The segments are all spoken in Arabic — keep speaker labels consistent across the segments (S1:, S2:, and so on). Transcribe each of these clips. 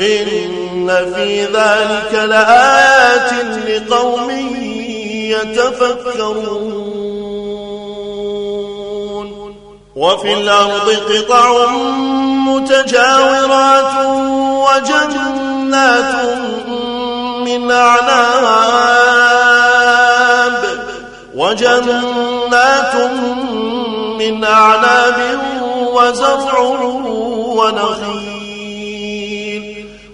S1: إن في ذلك لآيات لقوم يتفكرون. وفي الأرض قطع متجاورات وجنات من أعناب. وجنات من أعناب وزرع ونخيل.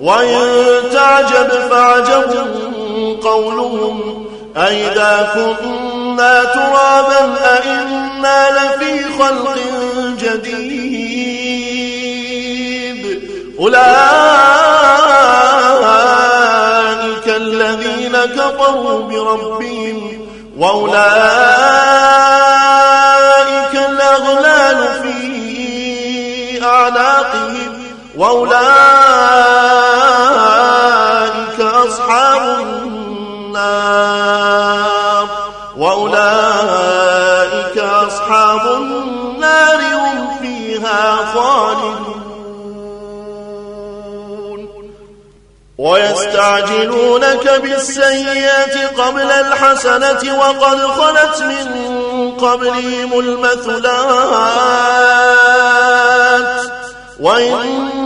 S1: وإن تعجب فعجب قولهم أئذا كنا ترابا أئنا لفي خلق جديد. أولئك الذين كفروا بربهم وأولئك الأغلال في أعناقهم. وأولئك أصحاب النار. وأولئك أصحاب النار هم فيها خالدون. ويستعجلونك بالسيئات قبل الحسنة وقد خلت من قبلهم المثلات. وإن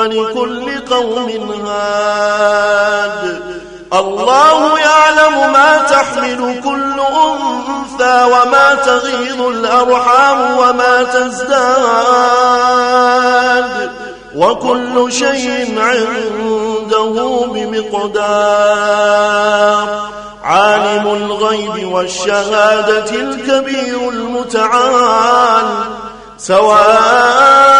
S1: ولكل قوم هاد. الله يعلم ما تحمل كل أنثى وما تغيض الأرحام وما تزداد. وكل شيء عنده بمقدار. عالم الغيب والشهادة الكبير المتعال. سواء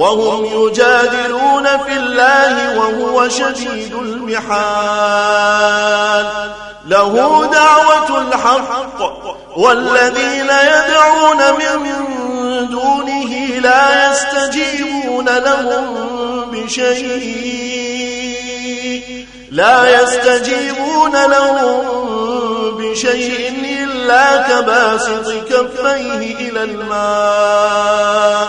S1: وهم يجادلون في الله وهو شديد المحال. له دعوة الحق والذين يدعون من دونه لا يستجيبون لهم بشيء. لا يستجيبون لهم بشيء إلا كباسط كفيه إلى الماء.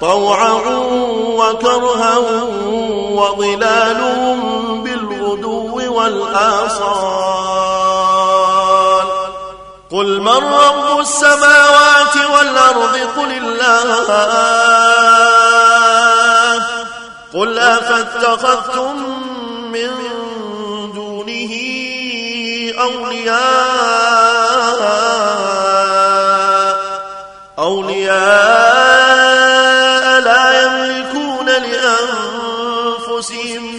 S1: طوعا وكرها وظلالهم بالغدو والآصال. قل من رب السماوات والأرض قل الله. قل أفاتخذتم من دونه أولياء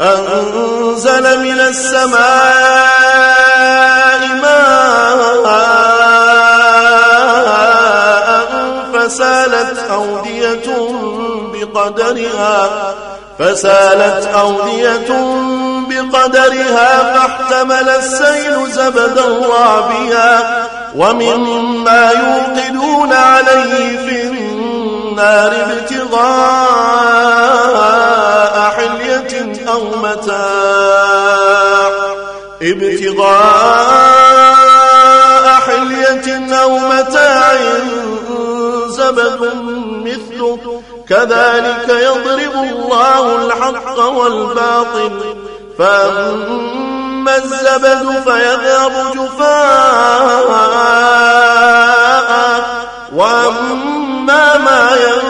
S1: أنزل من السماء ماء فسالت أودية بقدرها فسالت أودية بقدرها فاحتمل السيل زبدا رابيا ومما يوقدون عليه في النار ابتغاء أو متاع. ابتغاء حلية أو متاع زبد مثله. كذلك يضرب الله الحق والباطل. فأما الزبد فيذهب جفاء. وأما ما ينفع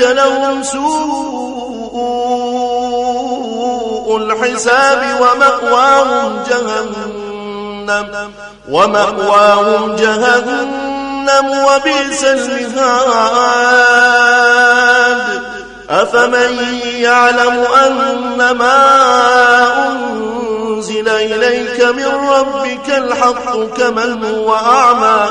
S1: لهم سوء الحساب ومأواهم جهنم ومأواهم جهنم وبئس المهاد. أفمن يعلم أن ما أنزل إليك من ربك الحق كمن هو أعمى؟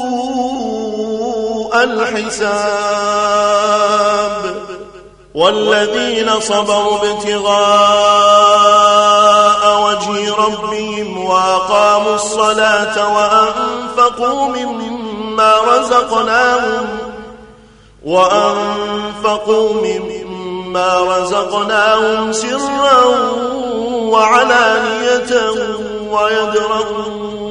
S1: الحساب والذين صبروا ابتغاء وجه ربهم وأقاموا الصلاة وأنفقوا مما رزقناهم وأنفقوا مما رزقناهم سرا وعلانية ويدرؤون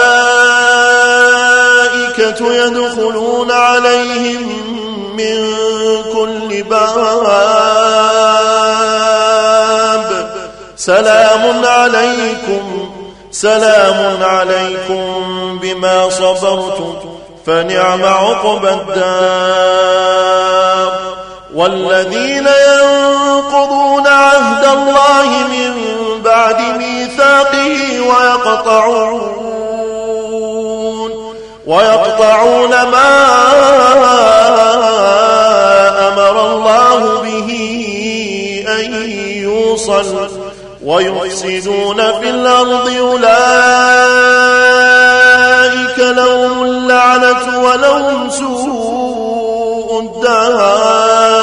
S1: يدخلون عليهم من كل باب. سلام عليكم سلام عليكم بما صبرتم فنعم عقبى الدار. والذين ينقضون عهد الله من بعد ميثاقه ويقطعون ويقطعون ما أمر الله به أن يوصل ويفسدون في الأرض أولئك لهم اللعنة ولهم سوء الدار.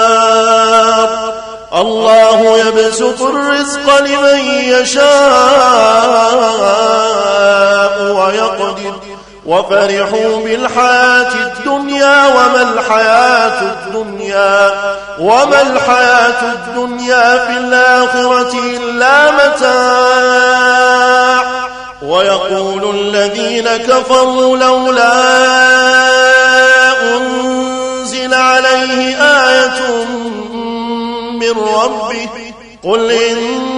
S1: الله يبسط الرزق لمن يشاء ويقدر وفرحوا بالحياة الدنيا وما الحياة الدنيا وما الحياة الدنيا في الآخرة إلا متاع. ويقول الذين كفروا لولا أنزل عليه آية من ربه قل إن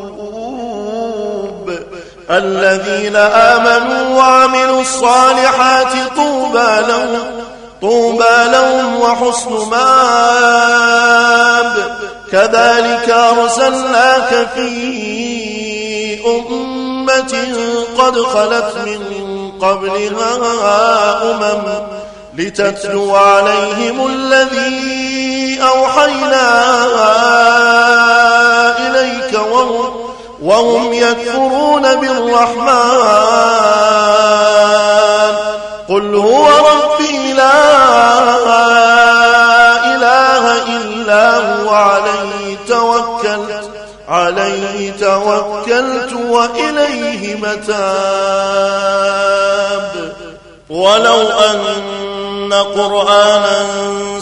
S1: الذين آمنوا وعملوا الصالحات طوبى لهم طوبى لهم وحسن مآب. كذلك أرسلناك في أمة قد خلت من قبلها أمم لتتلو عليهم الذي أوحينا إليك وهم, وهم يكفرون بالرحمن. قل هو ربي لا إله إلا هو. عليه توكلت عليه توكلت وإليه متاب. ولو أن قرآنا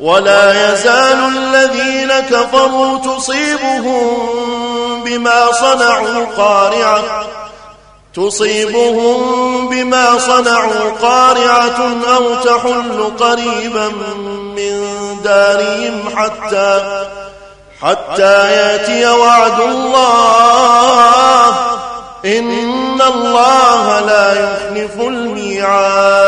S1: ولا يزال الذين كفروا تصيبهم بما صنعوا قارعة تصيبهم بما صنعوا قارعة أو تحل قريبا من دارهم حتى حتى يأتي وعد الله. إن الله لا يخلف الميعاد.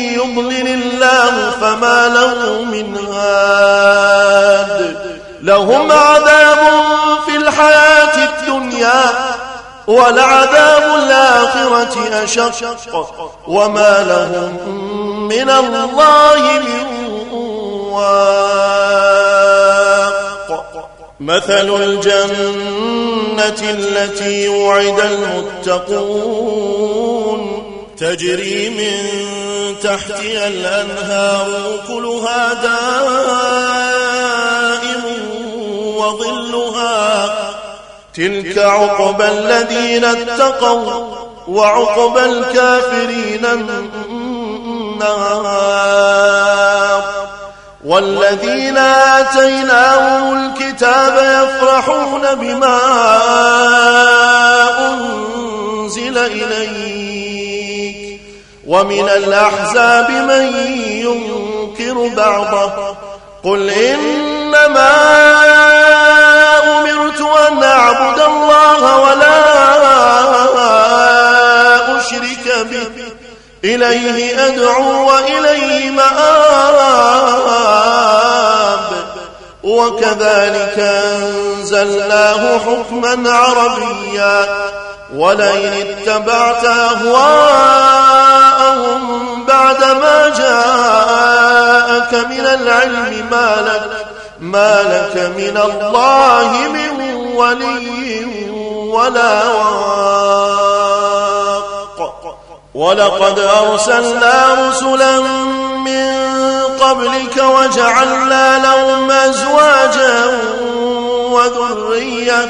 S1: يضلل الله فما له من هاد. لهم عذاب في الحياة الدنيا ولعذاب الآخرة أشق. وما لهم من الله من واق. مثل الجنة التي وعد المتقون. تجري من تحتها الأنهار كلها دائم وظلها. تلك عقبى الذين اتقوا وعقبى الكافرين النار. والذين آتيناهم الكتاب يفرحون بما أنزل إليك. ومن الأحزاب من ينكر بعضه. قل إنما أمرت أن أعبد الله ولا أشرك به. إليه أدعو وإليه مآب. وكذلك أنزلناه حكما عربيا. ولئن اتبعت أهواءهم بعدما جاءك من العلم ما لك, ما لك من الله من ولي ولا واق. ولقد أرسلنا رسلا من قبلك وجعلنا لهم أزواجا وذرية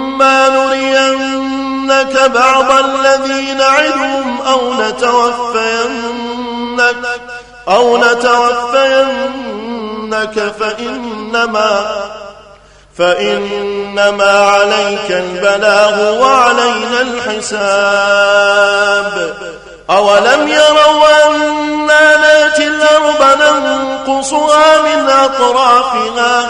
S1: وإما نرينك بعض الذي نعدهم أو نتوفينك أو نتوفينك فإنما فإنما عليك البلاغ وعلينا الحساب أولم يروا أنا نأتي الأرض ننقصها من أطرافها